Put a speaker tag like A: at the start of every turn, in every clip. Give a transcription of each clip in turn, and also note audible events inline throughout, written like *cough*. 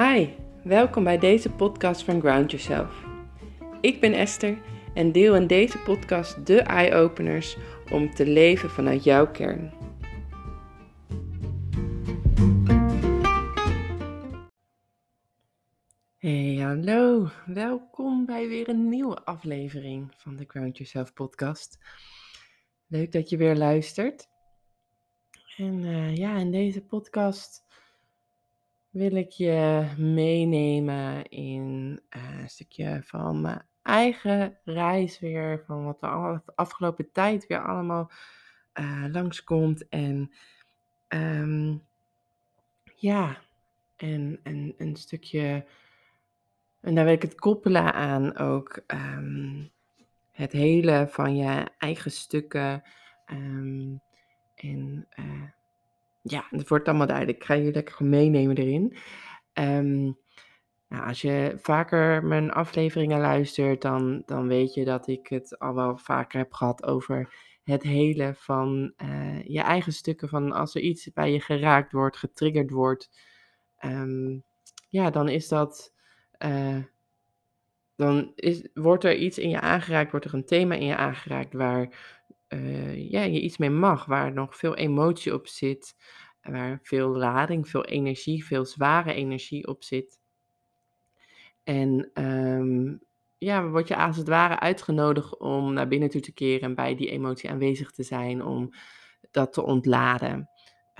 A: Hi, welkom bij deze podcast van Ground Yourself. Ik ben Esther en deel in deze podcast de eye-openers om te leven vanuit jouw kern. Hey, hallo. Welkom bij weer een nieuwe aflevering van de Ground Yourself podcast. Leuk dat je weer luistert. En uh, ja, in deze podcast wil ik je meenemen in uh, een stukje van mijn eigen reis weer, van wat er de afgelopen tijd weer allemaal uh, langskomt. En um, ja, en, en een stukje, en daar wil ik het koppelen aan ook um, het hele van je eigen stukken. Um, en uh, ja, het wordt allemaal duidelijk. Ik ga je lekker meenemen erin. Um, nou, als je vaker mijn afleveringen luistert, dan, dan weet je dat ik het al wel vaker heb gehad over het hele van uh, je eigen stukken. Van als er iets bij je geraakt wordt, getriggerd wordt, um, ja, dan is dat. Uh, dan is, wordt er iets in je aangeraakt, wordt er een thema in je aangeraakt waar uh, ja, je iets mee mag, waar nog veel emotie op zit, waar veel lading, veel energie, veel zware energie op zit. En um, ja, word je als het ware uitgenodigd om naar binnen toe te keren en bij die emotie aanwezig te zijn, om dat te ontladen.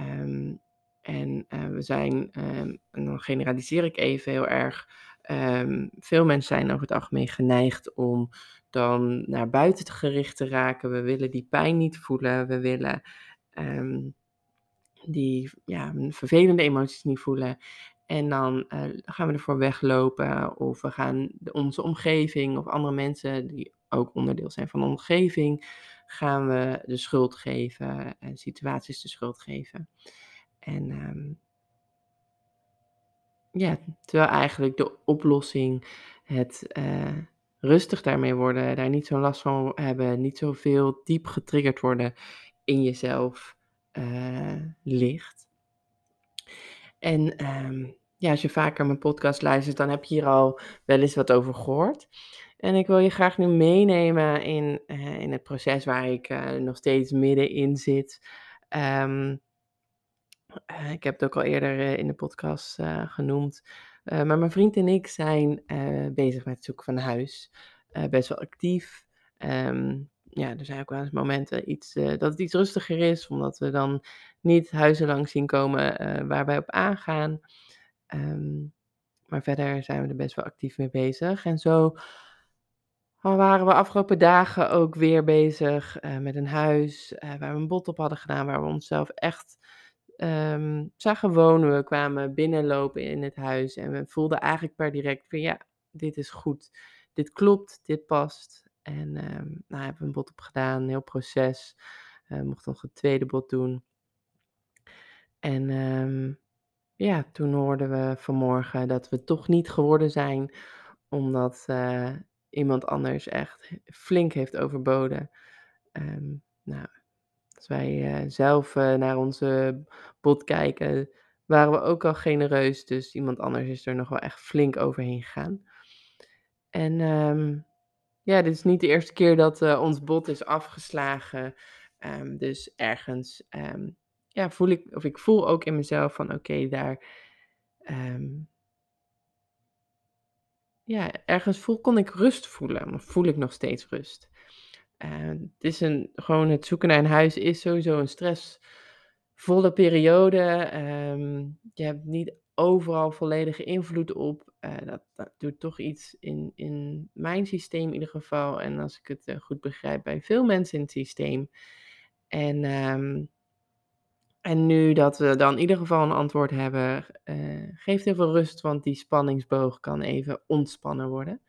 A: Um, en uh, we zijn, um, en dan generaliseer ik even heel erg, veel mensen zijn over het algemeen geneigd om dan naar buiten te gericht te raken. We willen die pijn niet voelen, we willen die ja, vervelende emoties niet voelen. En dan uh, gaan we ervoor weglopen of we gaan onze omgeving of andere mensen die ook onderdeel zijn van de omgeving, gaan we de schuld geven en situaties de schuld geven. En um, ja, terwijl eigenlijk de oplossing het uh, rustig daarmee worden, daar niet zo last van hebben, niet zoveel diep getriggerd worden in jezelf uh, ligt. En um, ja, als je vaker mijn podcast luistert, dan heb je hier al wel eens wat over gehoord. En ik wil je graag nu meenemen in, uh, in het proces waar ik uh, nog steeds middenin zit. Uh, ik heb het ook al eerder in de podcast genoemd. Maar mijn vriend en ik zijn bezig met het zoeken van een huis. best wel actief. Um, ja, er zijn ook wel eens momenten iets, dat het iets rustiger is, omdat we dan niet huizen langs zien komen waar wij op aangaan. Um, maar verder zijn we er best wel actief mee bezig. En zo waren we afgelopen dagen ook weer bezig met een huis waar we een bod op hadden gedaan, waar we onszelf echt um, zagen wonen. We kwamen binnenlopen in het huis en we voelden eigenlijk per direct van ja, dit is goed, dit klopt, dit past. En um, nou hebben we een bod op gedaan, een heel proces. Uh, we mochten nog een tweede bod doen. En um, ja, toen hoorden we vanmorgen dat we toch niet geworden zijn, omdat uh, iemand anders echt flink heeft overboden. Um, nou, als wij uh, zelf uh, naar onze bod kijken, waren we ook al genereus, dus iemand anders is er nog wel echt flink overheen gegaan. En um, ja, dit is niet de eerste keer dat ons bod is afgeslagen. Um, dus ergens ja, voel ik, of ik voel ook in mezelf van oké, daar. Um, ja, ergens voel, kon ik rust voelen, of voel ik nog steeds rust. Het is een, gewoon het zoeken naar een huis is sowieso een stressvolle periode. Um, je hebt niet overal volledige invloed op. Uh, dat, doet toch iets in, in mijn systeem in ieder geval. En als ik het uh, goed begrijp, bij veel mensen in het systeem. En um, en nu dat we dan in ieder geval een antwoord hebben, uh, geeft heel veel rust, want die spanningsboog kan even ontspannen worden.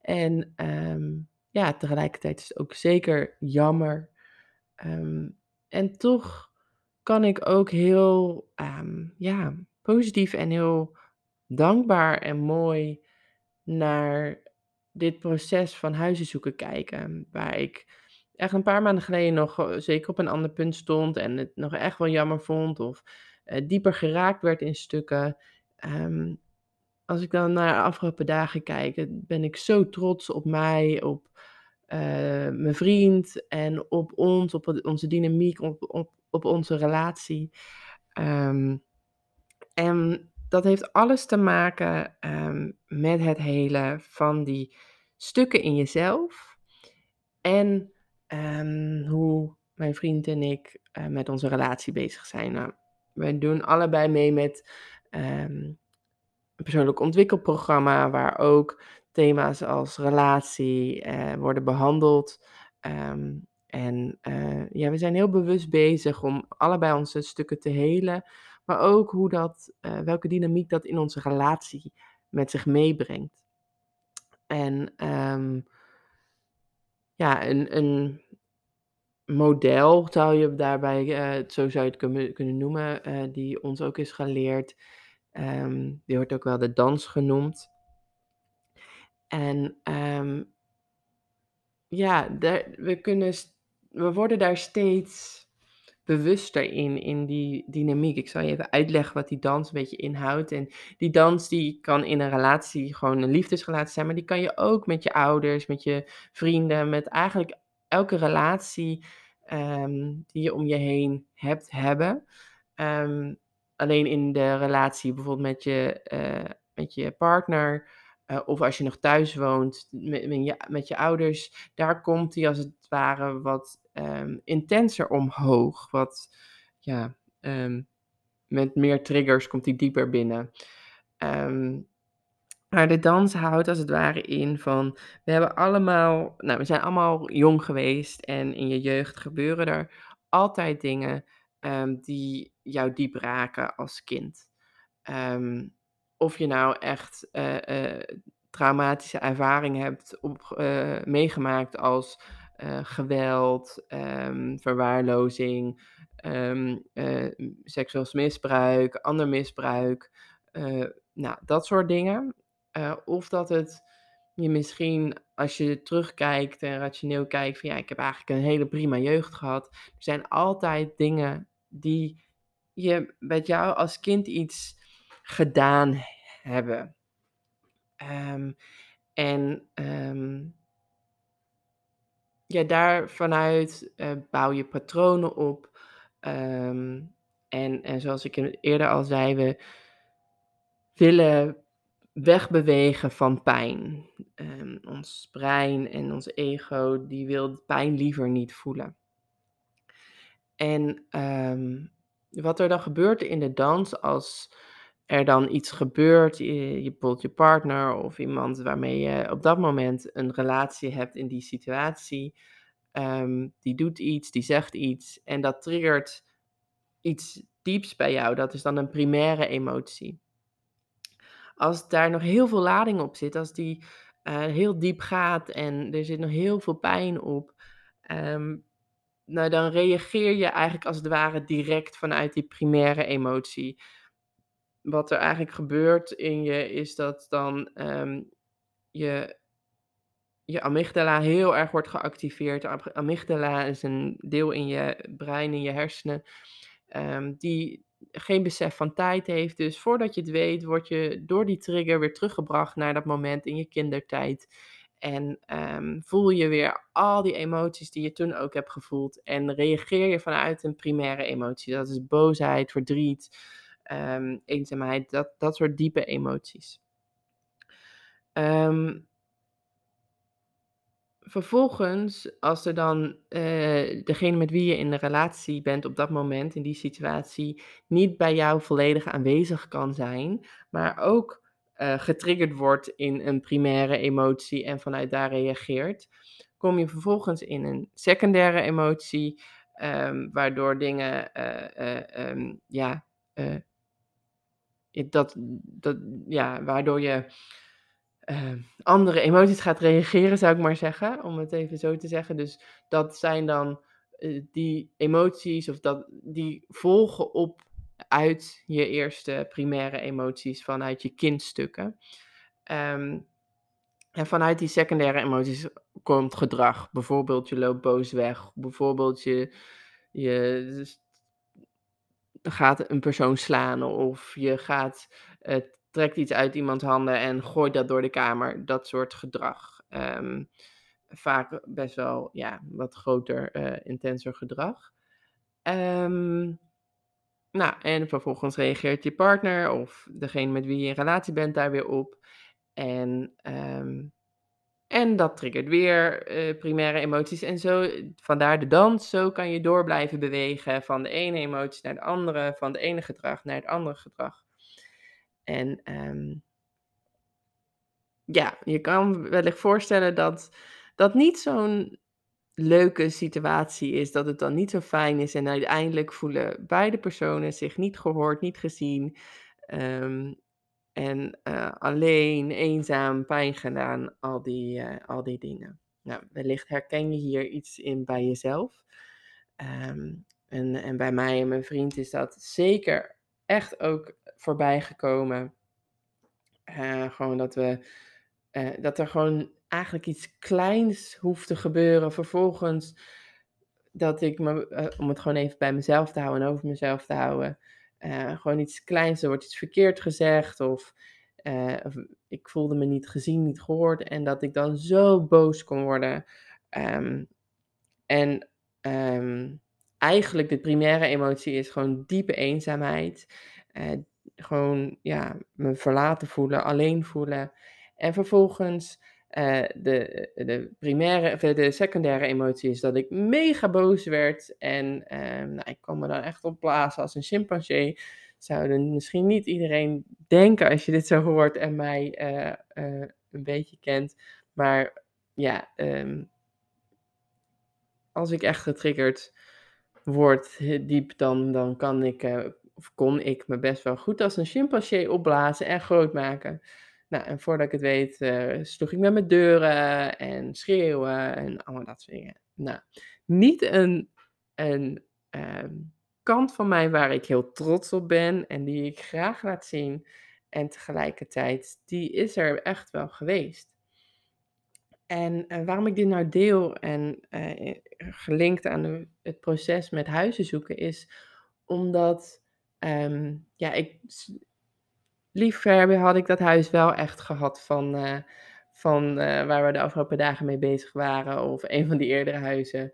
A: En um, ja, tegelijkertijd is het ook zeker jammer. Um, en toch kan ik ook heel um, ja, positief en heel dankbaar en mooi naar dit proces van huizen zoeken kijken. Waar ik echt een paar maanden geleden nog eh, zeker op een ander punt stond en het nog echt wel jammer vond of uh, dieper geraakt werd in stukken. Um, als ik dan naar de afgelopen dagen kijk, ben ik zo trots op mij, op uh, mijn vriend en op ons, op onze dynamiek, op, op, onze relatie. Um, en dat heeft alles te maken um, met het hele van die stukken in jezelf en um, hoe mijn vriend en ik uh, met onze relatie bezig zijn. Nou, we doen allebei mee met een persoonlijk ontwikkelprogramma waar ook thema's als relatie uh, worden behandeld. Um, en uh, ja, we zijn heel bewust bezig om allebei onze stukken te helen, maar ook hoe dat, uh, welke dynamiek dat in onze relatie met zich meebrengt. En um, ja, een, een model zou je daarbij, uh, zo zou je het kunnen, kunnen noemen, die ons ook is geleerd. Um, die wordt ook wel de dans genoemd. En um, ja, we, kunnen, we worden daar steeds bewuster in, in die dynamiek. Ik zal je even uitleggen wat die dans een beetje inhoudt. En die dans die kan in een relatie gewoon een liefdesrelatie zijn, maar die kan je ook met je ouders, met je vrienden, met eigenlijk elke relatie um, die je om je heen hebt hebben. Alleen in de relatie bijvoorbeeld met je, uh, met je partner. Uh, of als je nog thuis woont met, met, je, met je ouders, daar komt die als het ware wat um, intenser omhoog. Wat, ja, um, met meer triggers komt die dieper binnen. Um, maar de dans houdt als het ware in van, we hebben allemaal, nou we zijn allemaal jong geweest en in je jeugd gebeuren er altijd dingen die jou diep raken als kind. of je nou echt uh, uh, traumatische ervaring hebt op, uh, meegemaakt als geweld, um, verwaarlozing, um, seksueel misbruik, ander misbruik, nou, dat soort dingen. of dat het je misschien, als je terugkijkt en rationeel kijkt, van ja, ik heb eigenlijk een hele prima jeugd gehad. Er zijn altijd dingen die je met jou als kind iets gedaan hebben. Um, en um, ja, daar vanuit uh, bouw je patronen op. Um, en, en zoals ik eerder al zei, we willen wegbewegen van pijn. Ons brein en ons ego, die wil pijn liever niet voelen. En wat er dan gebeurt in de dans als er dan iets gebeurt, je, je je partner of iemand waarmee je op dat moment een relatie hebt in die situatie, um, die doet iets, die zegt iets en dat triggert iets dieps bij jou. Dat is dan een primaire emotie. Als daar nog heel veel lading op zit, als die uh, heel diep gaat en er zit nog heel veel pijn op, um, nou dan reageer je eigenlijk als het ware direct vanuit die primaire emotie wat er eigenlijk gebeurt in je is dat dan um, je, je amygdala heel erg wordt geactiveerd. Amygdala is een deel in je brein, in je hersenen, um, die geen besef van tijd heeft. Dus voordat je het weet, word je door die trigger weer teruggebracht naar dat moment in je kindertijd. En um, voel je weer al die emoties die je toen ook hebt gevoeld. En reageer je vanuit een primaire emotie. Dat is boosheid, verdriet, um, eenzaamheid, dat, dat soort diepe emoties. Um, vervolgens, als er dan uh, degene met wie je in de relatie bent op dat moment, in die situatie, niet bij jou volledig aanwezig kan zijn, maar ook uh, getriggerd wordt in een primaire emotie en vanuit daar reageert, kom je vervolgens in een secundaire emotie, um, waardoor dingen uh, um, ja, dat, dat, ja, waardoor je andere emoties gaat reageren, zou ik maar zeggen, om het even zo te zeggen. Dus dat zijn dan die emoties, of dat, die volgen op uit je eerste primaire emoties vanuit je kindstukken. Um, en vanuit die secundaire emoties komt gedrag. Bijvoorbeeld je loopt boos weg. Bijvoorbeeld je, je gaat een persoon slaan of je gaat uh, trekt iets uit iemands handen en gooit dat door de kamer. Dat soort gedrag. Ehm, vaak best wel ja, wat groter, uh, intenser gedrag. Ehm, nou, en vervolgens reageert je partner of degene met wie je in relatie bent daar weer op. En, ehm, en dat triggert weer uh, primaire emoties. En zo, vandaar de dans, zo kan je door blijven bewegen van de ene emotie naar de andere, van de ene gedrag naar het andere gedrag. En um, ja, je kan wellicht voorstellen dat dat niet zo'n leuke situatie is, dat het dan niet zo fijn is en uiteindelijk voelen beide personen zich niet gehoord, niet gezien um, en uh, alleen, eenzaam, pijn gedaan, al die, uh, al die dingen. Nou, wellicht herken je hier iets in bij jezelf. Um, en, en bij mij en mijn vriend is dat zeker echt ook voorbij gekomen. Uh, gewoon dat we uh, dat er gewoon eigenlijk iets kleins hoeft te gebeuren. Vervolgens dat ik me, uh, om het gewoon even bij mezelf te houden en over mezelf te houden, uh, gewoon iets kleins, er wordt iets verkeerd gezegd of, of, ik voelde me niet gezien, niet gehoord en dat ik dan zo boos kon worden. Um, en um, eigenlijk de primaire emotie is gewoon diepe eenzaamheid. gewoon ja, me verlaten voelen, alleen voelen. En vervolgens uh, de, de primaire, of de secundaire emotie is dat ik mega boos werd. En uh, nou, ik kon me dan echt opblazen als een chimpansee. Zouden misschien niet iedereen denken als je dit zo hoort en mij uh, een beetje kent. Maar ja, um, als ik echt getriggerd word diep, dan, dan kan ik, of kon ik me best wel goed als een chimpansee opblazen en groot maken. Nou, en voordat ik het weet, uh, sloeg ik met mijn deuren en schreeuwen en allemaal dat soort dingen. Nou, niet een, een uh, kant van mij waar ik heel trots op ben en die ik graag laat zien. En tegelijkertijd, die is er echt wel geweest. En uh, waarom ik dit nou deel en uh, gelinkt aan de, het proces met huizen zoeken, is omdat um, ja, ik liever had ik dat huis wel echt gehad van, uh, van uh, waar we de afgelopen dagen mee bezig waren, of een van die eerdere huizen.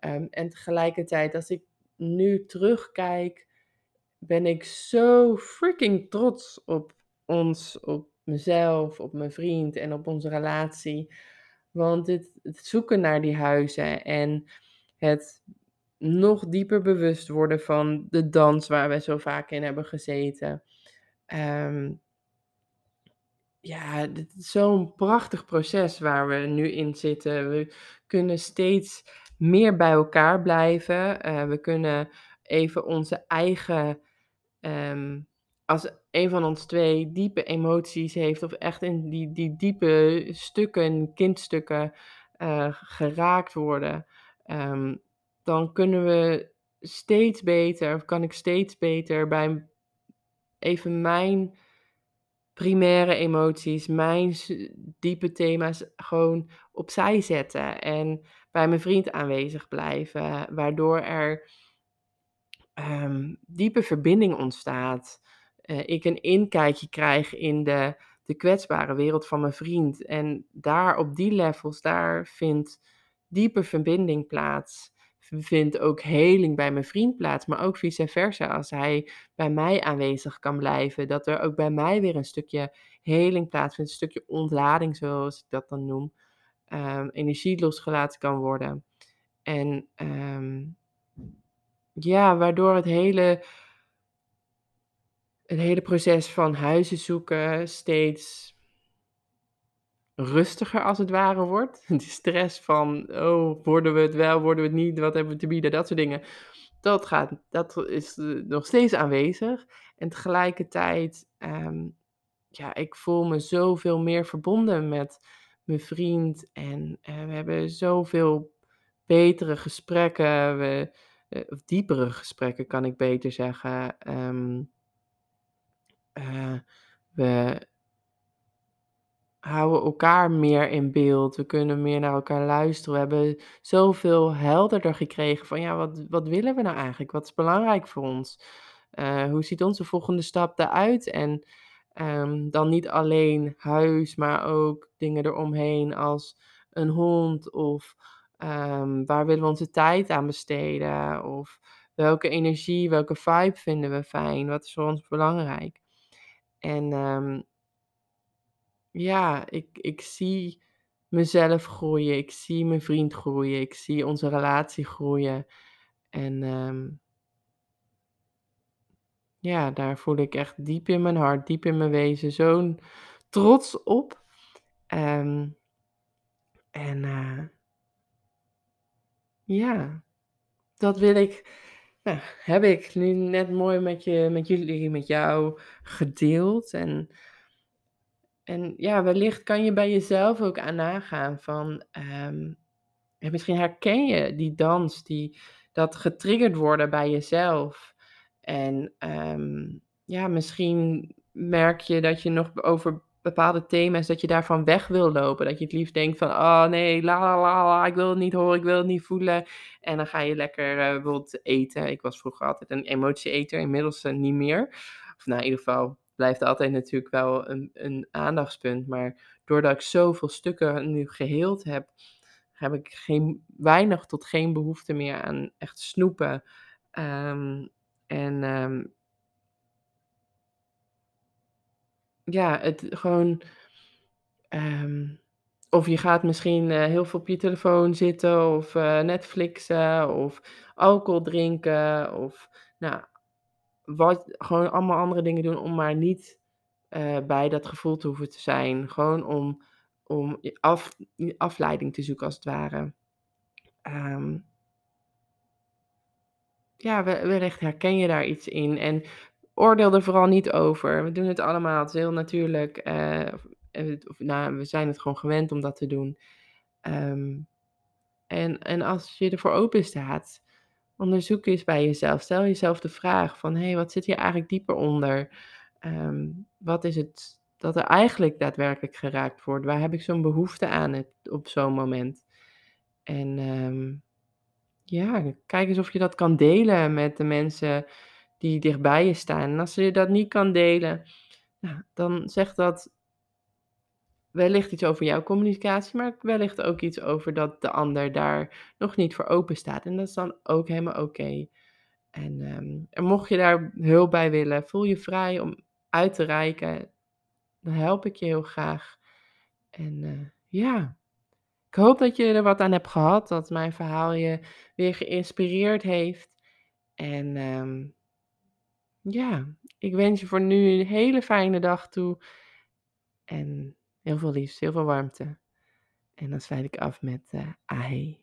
A: Um, en tegelijkertijd, als ik nu terugkijk, ben ik zo freaking trots op ons, op mezelf, op mijn vriend en op onze relatie. Want het, het zoeken naar die huizen en het nog dieper bewust worden van de dans waar we zo vaak in hebben gezeten. Um, ja, dit is zo'n prachtig proces waar we nu in zitten. We kunnen steeds meer bij elkaar blijven. Uh, we kunnen even onze eigen, um, als een van ons twee diepe emoties heeft, of echt in die, die diepe stukken, kindstukken, uh, geraakt worden, um, dan kunnen we steeds beter, of kan ik steeds beter bij even mijn primaire emoties, mijn diepe thema's gewoon opzij zetten en bij mijn vriend aanwezig blijven, waardoor er um, diepe verbinding ontstaat. Uh, ik een inkijkje krijg in de, de kwetsbare wereld van mijn vriend en daar op die levels, daar vindt diepe verbinding plaats vindt ook heling bij mijn vriend plaats, maar ook vice versa. Als hij bij mij aanwezig kan blijven, dat er ook bij mij weer een stukje heling plaatsvindt, een stukje ontlading, zoals ik dat dan noem. Um, energie losgelaten kan worden. En um, ja, waardoor het hele, het hele proces van huizen zoeken steeds rustiger als het ware wordt. *laughs* De stress van, oh, worden we het wel, worden we het niet, wat hebben we te bieden, dat soort dingen. Dat, gaat, dat is eh, nog steeds aanwezig. En tegelijkertijd, um, ja, ik voel me zoveel meer verbonden met mijn vriend. En uh, we hebben zoveel betere gesprekken, we, uh, of diepere gesprekken kan ik beter zeggen. Um, we elkaar meer in beeld. We kunnen meer naar elkaar luisteren. We hebben zoveel helderder gekregen van ja, wat, wat willen we nou eigenlijk? Wat is belangrijk voor ons? Uh, hoe ziet onze volgende stap eruit? En Ehm, dan niet alleen huis, maar ook dingen eromheen als een hond of ehm, waar willen we onze tijd aan besteden of welke energie, welke vibe vinden we fijn, wat is voor ons belangrijk. En ehm, ja, ik, ik zie mezelf groeien, ik zie mijn vriend groeien, ik zie onze relatie groeien. En ehm, ja, daar voel ik echt diep in mijn hart, diep in mijn wezen zo'n trots op. Ehm, en eh, ja, dat wil ik, nou, heb ik nu net mooi met, je, met jullie, met jou gedeeld. En, en ja, wellicht kan je bij jezelf ook aan nagaan van, ehm, misschien herken je die dans, die, dat getriggerd worden bij jezelf. En ehm, ja, misschien merk je dat je nog over bepaalde thema's, dat je daarvan weg wil lopen. Dat je het liefst denkt van, oh nee, la la la, ik wil het niet horen, ik wil het niet voelen. En dan ga je lekker uh, bijvoorbeeld eten. Ik was vroeger altijd een emotieeter, inmiddels uh, niet meer. Of nou, in ieder geval blijft altijd natuurlijk wel een, een aandachtspunt. Maar doordat ik zoveel stukken nu geheeld heb, heb ik geen, weinig tot geen behoefte meer aan echt snoepen. Um, en um, ja, het gewoon. Um, of je gaat misschien uh, heel veel op je telefoon zitten, of uh, Netflixen, of alcohol drinken, of nou, gewoon allemaal andere dingen doen om maar niet uh, bij dat gevoel te hoeven te zijn. Gewoon om, om af, afleiding te zoeken, als het ware. Um, ja, wellicht herken je daar iets in. En oordeel er vooral niet over. We doen het allemaal. Het is heel natuurlijk. Uh, of, nou, we zijn het gewoon gewend om dat te doen. Um, en, en als je ervoor open staat, onderzoek eens bij jezelf. Stel jezelf de vraag van, hé, hey, wat zit hier eigenlijk dieper onder? Um, wat is het dat er eigenlijk daadwerkelijk geraakt wordt? Waar heb ik zo'n behoefte aan het, op zo'n moment? En um, ja, kijk eens of je dat kan delen met de mensen die dichtbij je staan. En als je dat niet kan delen, nou, dan zegt dat wellicht iets over jouw communicatie, maar wellicht ook iets over dat de ander daar nog niet voor open staat. En dat is dan ook helemaal oké. En, um, en mocht je daar hulp bij willen, voel je vrij om uit te reiken. Dan help ik je heel graag. En uh, ja. Ik hoop dat je er wat aan hebt gehad, dat mijn verhaal je weer geïnspireerd heeft. En um, ja, ik wens je voor nu een hele fijne dag toe. En heel veel liefs, heel veel warmte. En dan sluit ik af met uh, Ahee.